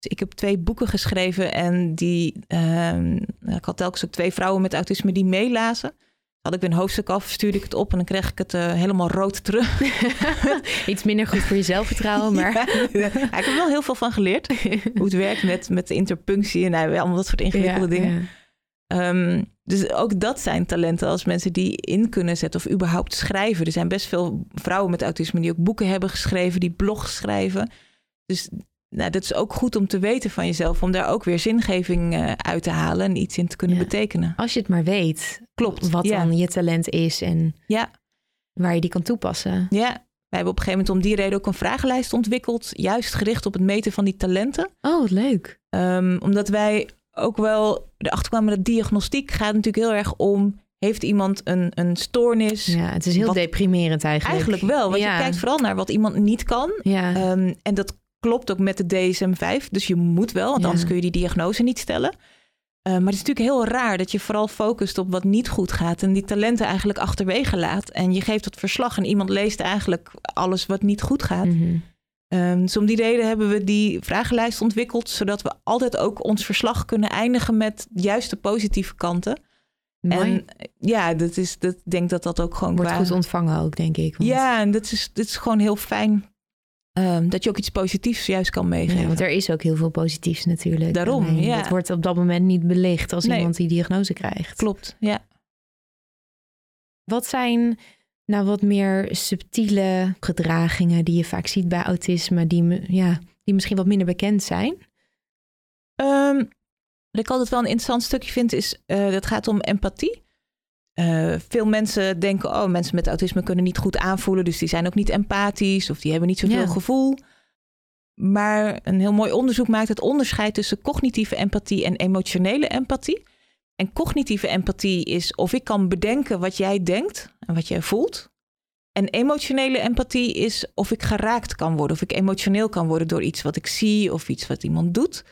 Ik heb twee boeken geschreven en die, ehm, ik had telkens ook twee vrouwen met autisme die meelazen. Had ik weer een hoofdstuk af, stuurde ik het op en dan kreeg ik het eh, helemaal rood terug. Iets minder goed voor je zelfvertrouwen, maar... Ja, ik heb er wel heel veel van geleerd. Hoe het werkt met, met de interpunctie en nou, allemaal dat soort ingewikkelde Ja, dingen. Ehm, dus ook dat zijn talenten als mensen die in kunnen zetten of überhaupt schrijven. Er zijn best veel vrouwen met autisme die ook boeken hebben geschreven, die blogs schrijven. Dus nou, dat is ook goed om te weten van jezelf, om daar ook weer zingeving eh, uit te halen en iets in te kunnen Ja. betekenen. Als je het maar weet, Klopt. wat ja. dan je talent is. En Ja. waar je die kan toepassen. Ja, wij hebben op een gegeven moment om die reden ook een vragenlijst ontwikkeld, juist gericht op het meten van die talenten. Oh, wat leuk. Um, omdat wij ook wel erachter kwamen dat diagnostiek gaat natuurlijk heel erg om heeft iemand een, een stoornis? Ja, het is heel deprimerend eigenlijk. Eigenlijk wel, want ja. je kijkt vooral naar wat iemand niet kan. Ja. Um, en dat klopt ook met de DSM-5. Dus je moet wel, want anders kun je die diagnose niet stellen. Uh, maar het is natuurlijk heel raar dat je vooral focust op wat niet goed gaat en die talenten eigenlijk achterwege laat. En je geeft dat verslag en iemand leest eigenlijk alles wat niet goed gaat. Mhm. Um, dus om die reden hebben we die vragenlijst ontwikkeld, zodat we altijd ook ons verslag kunnen eindigen met juist de positieve kanten. Mooi. En ja, dat is, dat, denk dat dat ook gewoon Wordt qua- goed ontvangen ook, denk ik. want- Ja, en dat is, dat is gewoon heel fijn um, dat je ook iets positiefs juist kan meegeven. Ja, want er is ook heel veel positiefs natuurlijk. Daarom, ja. Dat wordt op dat moment niet belicht als Nee. iemand die diagnose krijgt. Klopt, ja. Wat zijn nou wat meer subtiele gedragingen die je vaak ziet bij autisme, die, ja, die misschien wat minder bekend zijn? Um, wat ik altijd wel een interessant stukje vind, is uh, dat gaat om empathie. Uh, veel mensen denken, oh, mensen met autisme kunnen niet goed aanvoelen, dus die zijn ook niet empathisch of die hebben niet zoveel Ja. gevoel. Maar een heel mooi onderzoek maakt het onderscheid tussen cognitieve empathie en emotionele empathie. En cognitieve empathie is of ik kan bedenken wat jij denkt en wat jij voelt. En emotionele empathie is of ik geraakt kan worden, of ik emotioneel kan worden door iets wat ik zie of iets wat iemand doet.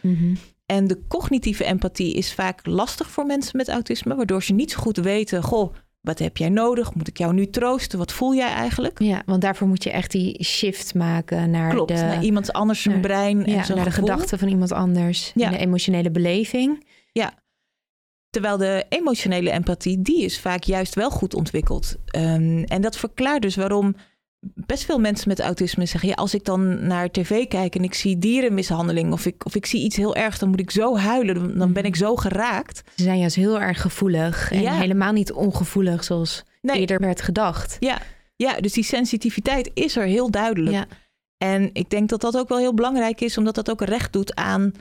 En de cognitieve empathie is vaak lastig voor mensen met autisme, waardoor ze niet zo goed weten: Goh, wat heb jij nodig? Moet ik jou nu troosten? Wat voel jij eigenlijk? Ja, want daarvoor moet je echt die shift maken naar, Klopt, de, naar iemand anders zijn naar- brein en ja, zijn naar de gedachten van iemand anders. Ja. En de emotionele beleving. Terwijl de emotionele empathie, die is vaak juist wel goed ontwikkeld. Um, en dat verklaart dus waarom best veel mensen met autisme zeggen: ja, als ik dan naar tv kijk en ik zie dierenmishandeling of ik, of ik zie iets heel erg, dan moet ik zo huilen, dan, ben ik zo geraakt. Ze zijn juist heel erg gevoelig en Ja. helemaal niet ongevoelig zoals Nee. eerder werd gedacht. Ja, ja, dus die sensitiviteit is er heel duidelijk. Ja. En ik denk dat dat ook wel heel belangrijk is, omdat dat ook recht doet aan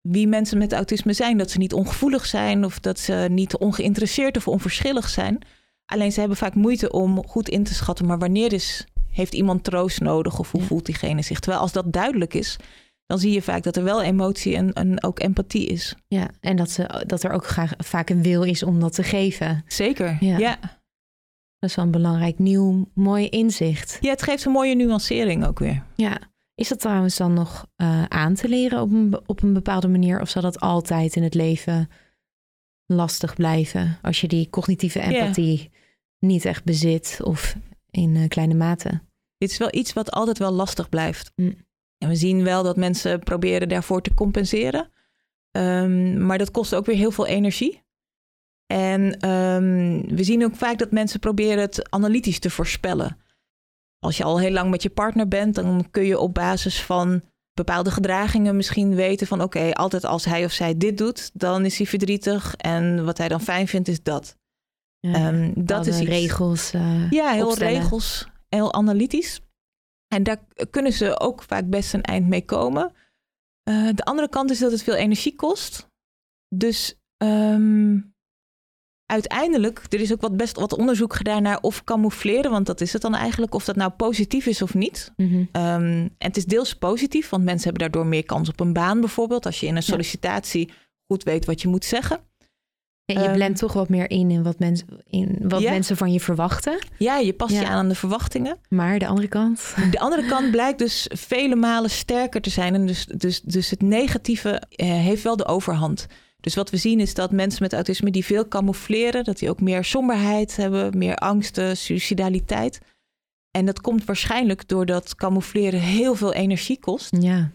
wie mensen met autisme zijn. Dat ze niet ongevoelig zijn of dat ze niet ongeïnteresseerd of onverschillig zijn. Alleen ze hebben vaak moeite om goed in te schatten, maar wanneer is, heeft iemand troost nodig of hoe Ja. voelt diegene zich? Terwijl als dat duidelijk is, dan zie je vaak dat er wel emotie en, en ook empathie is. Ja, en dat, ze, dat er ook graag, vaak een wil is om dat te geven. Zeker, Ja. ja. Dat is wel een belangrijk nieuw, mooi inzicht. Ja, het geeft een mooie nuancering ook weer. Ja. Is dat trouwens dan nog eh, aan te leren op een, op een bepaalde manier? Of zal dat altijd in het leven lastig blijven als je die cognitieve empathie niet echt bezit of in eh, kleine mate? Dit is wel iets wat altijd wel lastig blijft. Mm. En we zien wel dat mensen proberen daarvoor te compenseren. Ehm, maar dat kost ook weer heel veel energie. En ehm, we zien ook vaak dat mensen proberen het analytisch te voorspellen. Als je al heel lang met je partner bent, dan kun je op basis van bepaalde gedragingen misschien weten van oké, altijd als hij of zij dit doet, dan is hij verdrietig. En wat hij dan fijn vindt, is dat. Ja, Ehm, dat is iets. regels. eh, Ja, heel opstellen. regels, heel analytisch. En daar kunnen ze ook vaak best een eind mee komen. Eh, de andere kant is dat het veel energie kost. Dus ehm, uiteindelijk, er is ook wat best wat onderzoek gedaan naar of camoufleren, want dat is het dan eigenlijk, of dat nou positief is of niet. Mhm. Ehm, en het is deels positief, want mensen hebben daardoor meer kans op een baan bijvoorbeeld. Als je in een Ja. sollicitatie goed weet wat je moet zeggen. En je Ehm, blendt toch wat meer in in wat, mensen in wat Ja. mensen van je verwachten. Ja, je past Ja. je aan aan de verwachtingen. Maar de andere kant. De andere kant blijkt dus vele malen sterker te zijn. En dus, dus, dus het negatieve eh, heeft wel de overhand. Dus wat we zien is dat mensen met autisme die veel camoufleren, dat die ook meer somberheid hebben, meer angsten, suicidaliteit. En dat komt waarschijnlijk doordat camoufleren heel veel energie kost. Ja.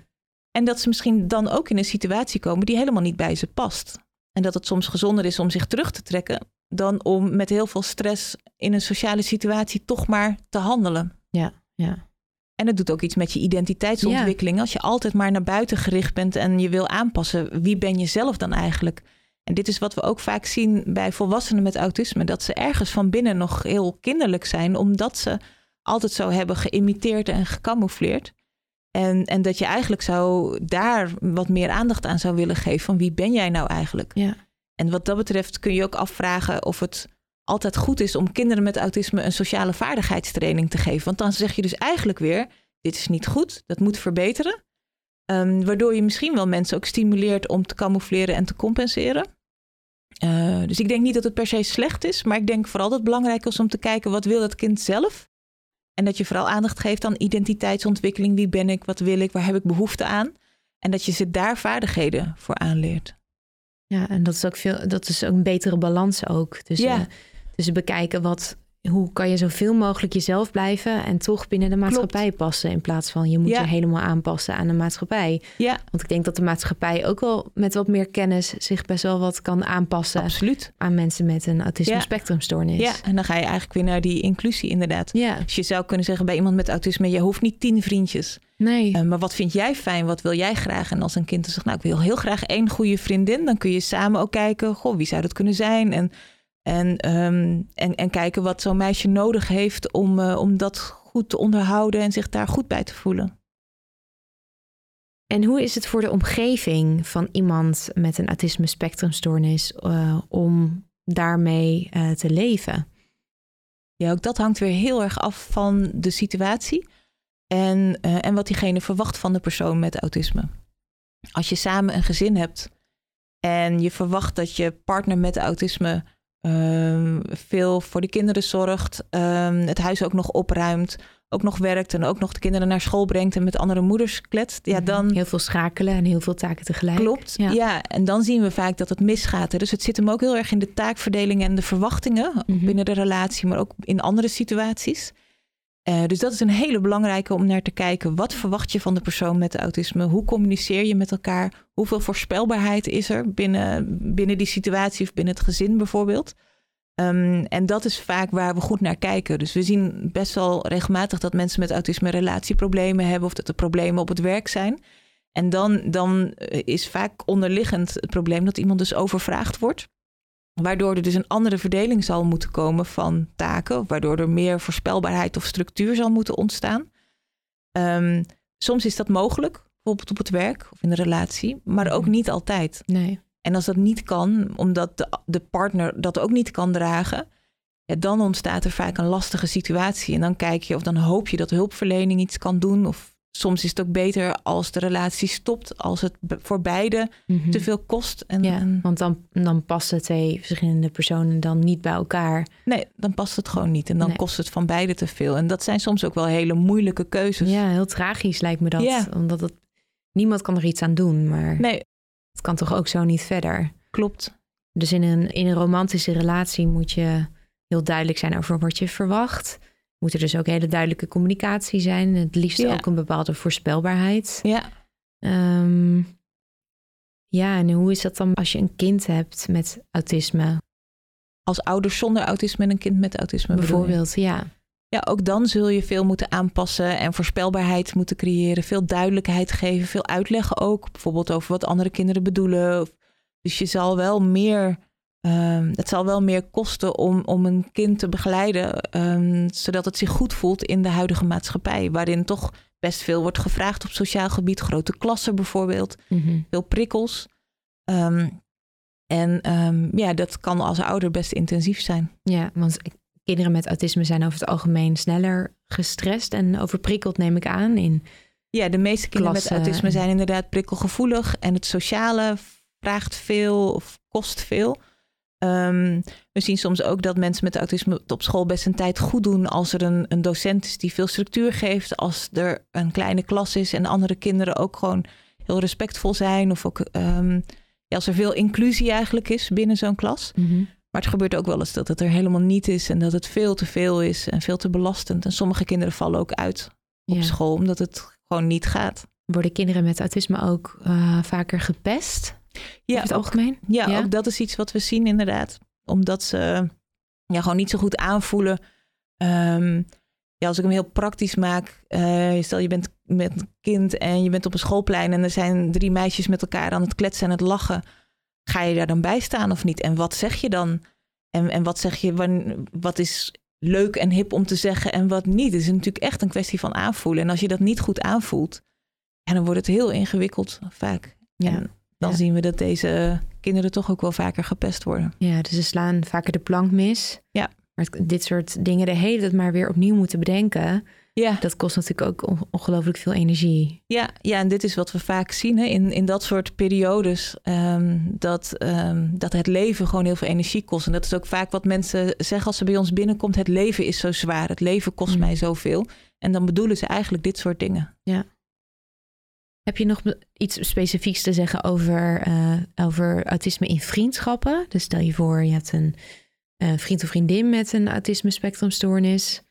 En dat ze misschien dan ook in een situatie komen die helemaal niet bij ze past. En dat het soms gezonder is om zich terug te trekken dan om met heel veel stress in een sociale situatie toch maar te handelen. Ja. Ja. En het doet ook iets met je identiteitsontwikkeling. Als je altijd maar naar buiten gericht bent en je wil aanpassen, wie ben je zelf dan eigenlijk? En dit is wat we ook vaak zien bij volwassenen met autisme: dat ze ergens van binnen nog heel kinderlijk zijn, omdat ze altijd zo hebben geïmiteerd en gecamoufleerd. En, en dat je eigenlijk zou daar wat meer aandacht aan zou willen geven van wie ben jij nou eigenlijk? Ja. En wat dat betreft kun je ook afvragen of het altijd goed is om kinderen met autisme een sociale vaardigheidstraining te geven. Want dan zeg je dus eigenlijk weer: dit is niet goed, dat moet verbeteren. Ehm, waardoor je misschien wel mensen ook stimuleert om te camoufleren en te compenseren. Uh, dus ik denk niet dat het per se slecht is, maar ik denk vooral dat het belangrijk is om te kijken wat wil dat kind zelf. En dat je vooral aandacht geeft aan identiteitsontwikkeling. Wie ben ik? Wat wil ik? Waar heb ik behoefte aan? En dat je ze daar vaardigheden voor aanleert. Ja, en dat is ook veel, dat is ook een betere balans ook. Dus, ja. dus bekijken wat, hoe kan je zoveel mogelijk jezelf blijven en toch binnen de maatschappij passen. In plaats van je moet je helemaal aanpassen aan de maatschappij. Ja. Want ik denk dat de maatschappij ook wel met wat meer kennis zich best wel wat kan aanpassen. Absoluut. Aan mensen met een autisme spectrumstoornis. Ja, en dan ga je eigenlijk weer naar die inclusie inderdaad. Ja. Dus je zou kunnen zeggen bij iemand met autisme, je hoeft niet tien vriendjes. Nee. Uh, maar wat vind jij fijn? Wat wil jij graag? En als een kind zegt, nou ik wil heel graag één goede vriendin, dan kun je samen ook kijken, goh, wie zou dat kunnen zijn? En en, um, en, en kijken wat zo'n meisje nodig heeft om, uh, om dat goed te onderhouden en zich daar goed bij te voelen. En hoe is het voor de omgeving van iemand met een autisme spectrumstoornis uh, om daarmee uh, te leven? Ja, ook dat hangt weer heel erg af van de situatie en, en wat diegene verwacht van de persoon met autisme. Als je samen een gezin hebt en je verwacht dat je partner met autisme Um, veel voor de kinderen zorgt, um, het huis ook nog opruimt, ook nog werkt en ook nog de kinderen naar school brengt en met andere moeders kletst. Ja, mhm. dan... Heel veel schakelen en heel veel taken tegelijk. Klopt, ja. ja. En dan zien we vaak dat het misgaat. Dus het zit hem ook heel erg in de taakverdeling en de verwachtingen mm binnen de relatie, maar ook in andere situaties. Uh, dus dat is een hele belangrijke om naar te kijken. Wat verwacht je van de persoon met autisme? Hoe communiceer je met elkaar? Hoeveel voorspelbaarheid is er binnen, binnen die situatie of binnen het gezin bijvoorbeeld? Um, en dat is vaak waar we goed naar kijken. Dus we zien best wel regelmatig dat mensen met autisme relatieproblemen hebben of dat er problemen op het werk zijn. En dan, dan is vaak onderliggend het probleem dat iemand dus overvraagd wordt. Waardoor er dus een andere verdeling zal moeten komen van taken, waardoor er meer voorspelbaarheid of structuur zal moeten ontstaan. Um, soms is dat mogelijk, bijvoorbeeld op het werk of in de relatie, maar ook mhm. niet altijd. Nee. En als dat niet kan, omdat de, de partner dat ook niet kan dragen, ja, dan ontstaat er vaak een lastige situatie. En dan kijk je of dan hoop je dat hulpverlening iets kan doen, of soms is het ook beter als de relatie stopt, als het voor beide mhm. te veel kost. En, ja, want dan, dan passen twee verschillende personen dan niet bij elkaar. Nee, dan past het gewoon niet. En dan kost het van beide te veel. En dat zijn soms ook wel hele moeilijke keuzes. Ja, heel tragisch lijkt me dat. Ja. Omdat het, niemand kan er iets aan doen. Maar nee. het kan toch ook zo niet verder. Klopt. Dus in een, in een romantische relatie moet je heel duidelijk zijn over wat je verwacht moet er dus ook hele duidelijke communicatie zijn. Het liefst ook een bepaalde voorspelbaarheid. Ja. Um, ja, en hoe is dat dan als je een kind hebt met autisme? Als ouder zonder autisme en een kind met autisme. Bijvoorbeeld, ja. Ja, ook dan zul je veel moeten aanpassen en voorspelbaarheid moeten creëren. Veel duidelijkheid geven, veel uitleggen ook. Bijvoorbeeld over wat andere kinderen bedoelen. Dus je zal wel meer Um, het zal wel meer kosten om, om een kind te begeleiden, um, zodat het zich goed voelt in de huidige maatschappij, waarin toch best veel wordt gevraagd op sociaal gebied, grote klassen bijvoorbeeld, mm-hmm. veel prikkels. Um, en ja, dat kan als ouder best intensief zijn. Ja, want kinderen met autisme zijn over het algemeen sneller gestrest en overprikkeld, neem ik aan. In ja, de meeste kinderen met autisme zijn inderdaad prikkelgevoelig en het sociale vraagt veel of kost veel. Um, we zien soms ook dat mensen met autisme op school best een tijd goed doen als er een, een docent is die veel structuur geeft. Als er een kleine klas is en andere kinderen ook gewoon heel respectvol zijn. Of ook um, ja, als er veel inclusie eigenlijk is binnen zo'n klas. Mm -hmm. Maar het gebeurt ook wel eens dat het er helemaal niet is en dat het veel te veel is en veel te belastend. En sommige kinderen vallen ook uit op ja. school omdat het gewoon niet gaat. Worden kinderen met autisme ook uh, vaker gepest? Ja, het algemeen? ja, ook dat is iets wat we zien inderdaad. Omdat ze ja, gewoon niet zo goed aanvoelen. Um, ja, als ik hem heel praktisch maak, uh, stel je bent met een kind en je bent op een schoolplein en er zijn drie meisjes met elkaar aan het kletsen en het lachen. Ga je daar dan bij staan of niet? En wat zeg je dan? En, en wat zeg je, wat is leuk en hip om te zeggen en wat niet? Het is natuurlijk echt een kwestie van aanvoelen. En als je dat niet goed aanvoelt, en dan wordt het heel ingewikkeld vaak. Ja. Dan Ja. zien we dat deze kinderen toch ook wel vaker gepest worden. Ja, dus ze slaan vaker de plank mis. Ja. Maar dit soort dingen de hele tijd maar weer opnieuw moeten bedenken... Ja, dat kost natuurlijk ook on- ongelooflijk veel energie. ja, ja en dit is wat we vaak zien hè, in, in dat soort periodes. ehm, dat, ehm, dat het leven gewoon heel veel energie kost. En dat is ook vaak wat mensen zeggen als ze bij ons binnenkomt. Het leven is zo zwaar, het leven kost Mm. mij zoveel. En dan bedoelen ze eigenlijk dit soort dingen. Heb je nog iets specifieks te zeggen over, eh, over autisme in vriendschappen? Dus stel je voor, je hebt een eh, vriend of vriendin met een autisme spectrumstoornis.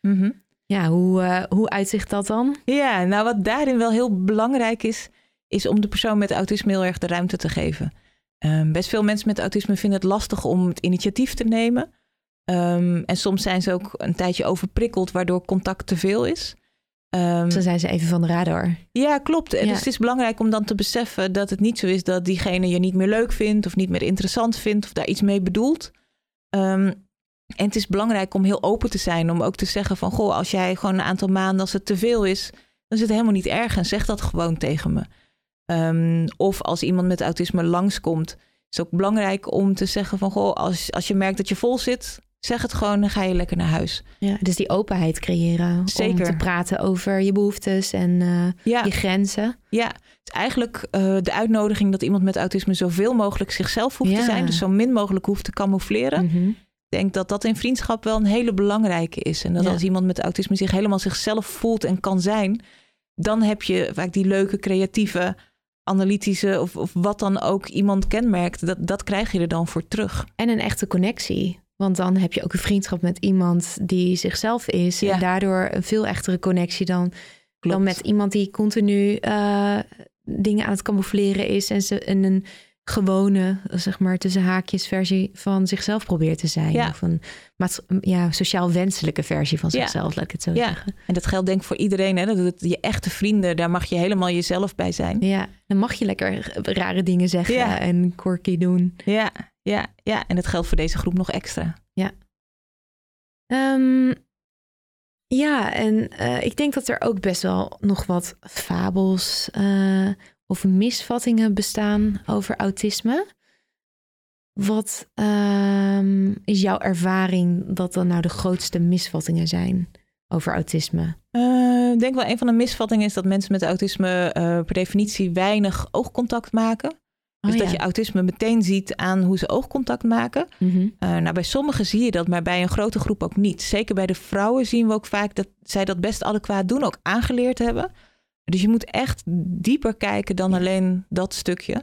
Ja, hoe, eh, hoe uitzicht dat dan? Ja, nou wat daarin wel heel belangrijk is, is om de persoon met autisme heel erg de ruimte te geven. Ehm, best veel mensen met autisme vinden het lastig om het initiatief te nemen. Ehm, en soms zijn ze ook een tijdje overprikkeld, waardoor contact te veel is. Ehm, Dan zijn ze even van de radar. ja, klopt. En Ja. Dus het is belangrijk om dan te beseffen dat het niet zo is dat diegene je niet meer leuk vindt of niet meer interessant vindt of daar iets mee bedoelt. Ehm, en het is belangrijk om heel open te zijn, om ook te zeggen van goh, als jij gewoon een aantal maanden, als het te veel is, dan is het helemaal niet erg en zeg dat gewoon tegen me. Ehm, of als iemand met autisme langskomt, is het ook belangrijk om te zeggen van goh, als, als je merkt dat je vol zit, zeg het gewoon en ga je lekker naar huis. Ja, dus die openheid creëren. Om Zeker. te praten over je behoeftes en eh, Ja. je grenzen. Ja, het is eigenlijk eh, de uitnodiging dat iemand met autisme zoveel mogelijk zichzelf hoeft Ja. te zijn. Dus zo min mogelijk hoeft te camoufleren. Mhm. Ik denk dat dat in vriendschap wel een hele belangrijke is. En dat Ja. als iemand met autisme zich helemaal zichzelf voelt en kan zijn, dan heb je vaak die leuke, creatieve, analytische of, of wat dan ook iemand kenmerkt. Dat, dat krijg je er dan voor terug. En een echte connectie. Want dan heb je ook een vriendschap met iemand die zichzelf is. Ja. En daardoor een veel echtere connectie dan, Klopt. dan met iemand die continu eh, dingen aan het camoufleren is. En, ze, en een gewone, zeg maar, tussen haakjes versie van zichzelf probeert te zijn. Ja. Of een ja, sociaal wenselijke versie van Ja. zichzelf, laat ik het zo Ja. zeggen. En dat geldt denk ik voor iedereen. Hè? Dat het, je echte vrienden, daar mag je helemaal jezelf bij zijn. Ja, dan mag je lekker rare dingen zeggen Ja. en quirky doen. Ja, ja, ja. En dat geldt voor deze groep nog extra. Ehm, ja, en eh, ik denk dat er ook best wel nog wat fabels eh, of misvattingen bestaan over autisme. Wat ehm, is jouw ervaring dat dan nou de grootste misvattingen zijn over autisme? Eh, Ik denk wel een van de misvattingen is dat mensen met autisme per definitie weinig oogcontact maken. Dus Oh, dat ja. je autisme meteen ziet aan hoe ze oogcontact maken. Mhm. Eh, nou, bij sommigen zie je dat, maar bij een grote groep ook niet. Zeker bij de vrouwen zien we ook vaak dat zij dat best adequaat doen, ook aangeleerd hebben. Dus je moet echt dieper kijken dan alleen dat stukje.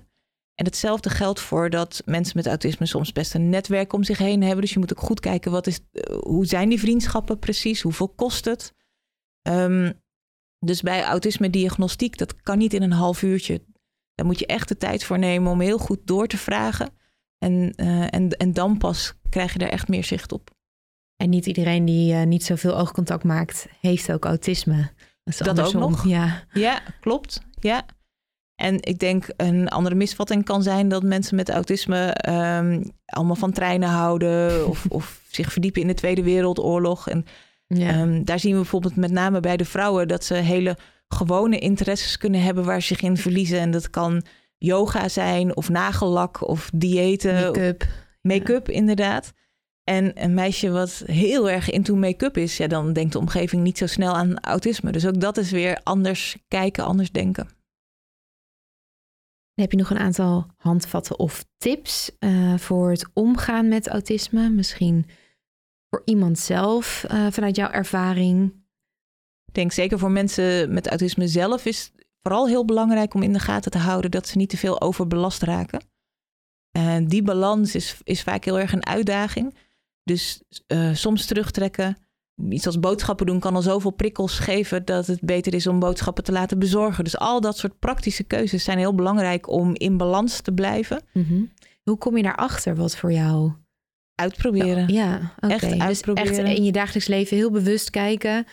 En hetzelfde geldt voor dat mensen met autisme soms best een netwerk om zich heen hebben. Dus je moet ook goed kijken, wat is, eh, hoe zijn die vriendschappen precies? Hoeveel kost het? Ehm, dus bij autisme-diagnostiek, dat kan niet in een half uurtje. Daar moet je echt de tijd voor nemen om heel goed door te vragen. En, eh, en, en dan pas krijg je daar echt meer zicht op. En niet iedereen die eh, niet zoveel oogcontact maakt, heeft ook autisme. Dat, ook nog? Ja. Ja, klopt. Ja. En ik denk een andere misvatting kan zijn dat mensen met autisme ehm, allemaal van treinen houden of, of zich verdiepen in de Tweede Wereldoorlog. En Ja. Ehm, daar zien we bijvoorbeeld met name bij de vrouwen dat ze hele gewone interesses kunnen hebben waar ze zich in verliezen. En dat kan yoga zijn of nagellak of diëten. Make-up. Make-up, inderdaad. En een meisje wat heel erg into make-up is, ja, dan denkt de omgeving niet zo snel aan autisme. Dus ook dat is weer anders kijken, anders denken. Dan heb je nog een aantal handvatten of tips eh, voor het omgaan met autisme? Misschien voor iemand zelf eh, vanuit jouw ervaring. Denk zeker voor mensen met autisme zelf is het vooral heel belangrijk om in de gaten te houden dat ze niet te veel overbelast raken. En die balans is, is vaak heel erg een uitdaging. Dus eh, soms terugtrekken. Iets als boodschappen doen kan al zoveel prikkels geven dat het beter is om boodschappen te laten bezorgen. Dus al dat soort praktische keuzes zijn heel belangrijk om in balans te blijven. Mhm. Hoe kom je daarachter wat voor jou? Uitproberen. Ja. Echt Dus echt uitproberen. in je dagelijks leven heel bewust kijken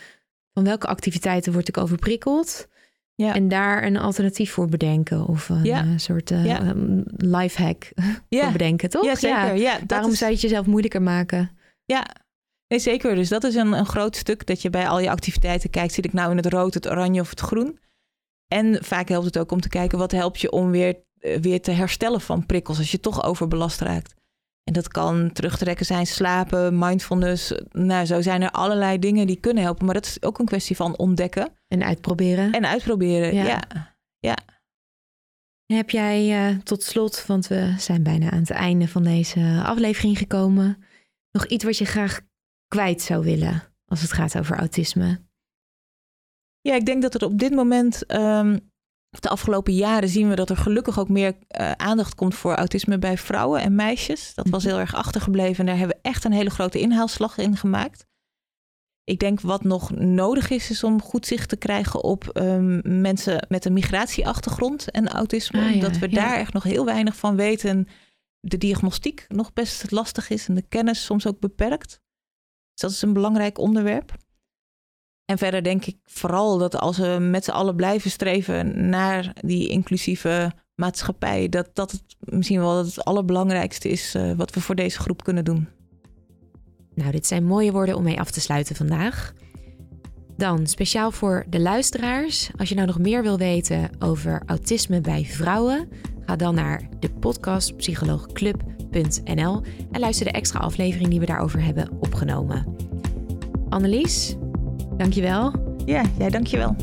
van welke activiteiten word ik overprikkeld. Ja. En daar een alternatief voor bedenken. Of een Ja. eh, soort eh Ja. um, lifehack voor bedenken, toch? Ja, zeker. Ja, is- zou je het jezelf moeilijker maken? Ja, nee, zeker. Dus dat is een, een groot stuk dat je bij al je activiteiten kijkt. Zit ik nou in het rood, het oranje of het groen? En vaak helpt het ook om te kijken wat helpt je om weer eh, weer te herstellen van prikkels als je toch overbelast raakt. En dat kan terugtrekken zijn, slapen, mindfulness. Nou, zo zijn er allerlei dingen die kunnen helpen. Maar dat is ook een kwestie van ontdekken. En uitproberen. En uitproberen, ja. ja. Heb jij uh, tot slot, want we zijn bijna aan het einde van deze aflevering gekomen, nog iets wat je graag kwijt zou willen als het gaat over autisme? Ja, ik denk dat er op dit moment um, de afgelopen jaren zien we dat er gelukkig ook meer uh, aandacht komt voor autisme bij vrouwen en meisjes. Dat was mhm. heel erg achtergebleven en daar hebben we echt een hele grote inhaalslag in gemaakt. Ik denk wat nog nodig is, is om goed zicht te krijgen op um, mensen met een migratieachtergrond en autisme. Ah, ja, dat we ja. daar echt nog heel weinig van weten. De diagnostiek nog best lastig is en de kennis soms ook beperkt. Dus dat is een belangrijk onderwerp. En verder denk ik vooral dat als we met z'n allen blijven streven naar die inclusieve maatschappij, dat dat het misschien wel het allerbelangrijkste is uh, wat we voor deze groep kunnen doen. Nou, dit zijn mooie woorden om mee af te sluiten vandaag. Dan speciaal voor de luisteraars, als je nou nog meer wil weten over autisme bij vrouwen, ga dan naar de podcast psycholoogclub.nl en luister de extra aflevering die we daarover hebben opgenomen. Annelies, Dankjewel. Ja, jij dankjewel.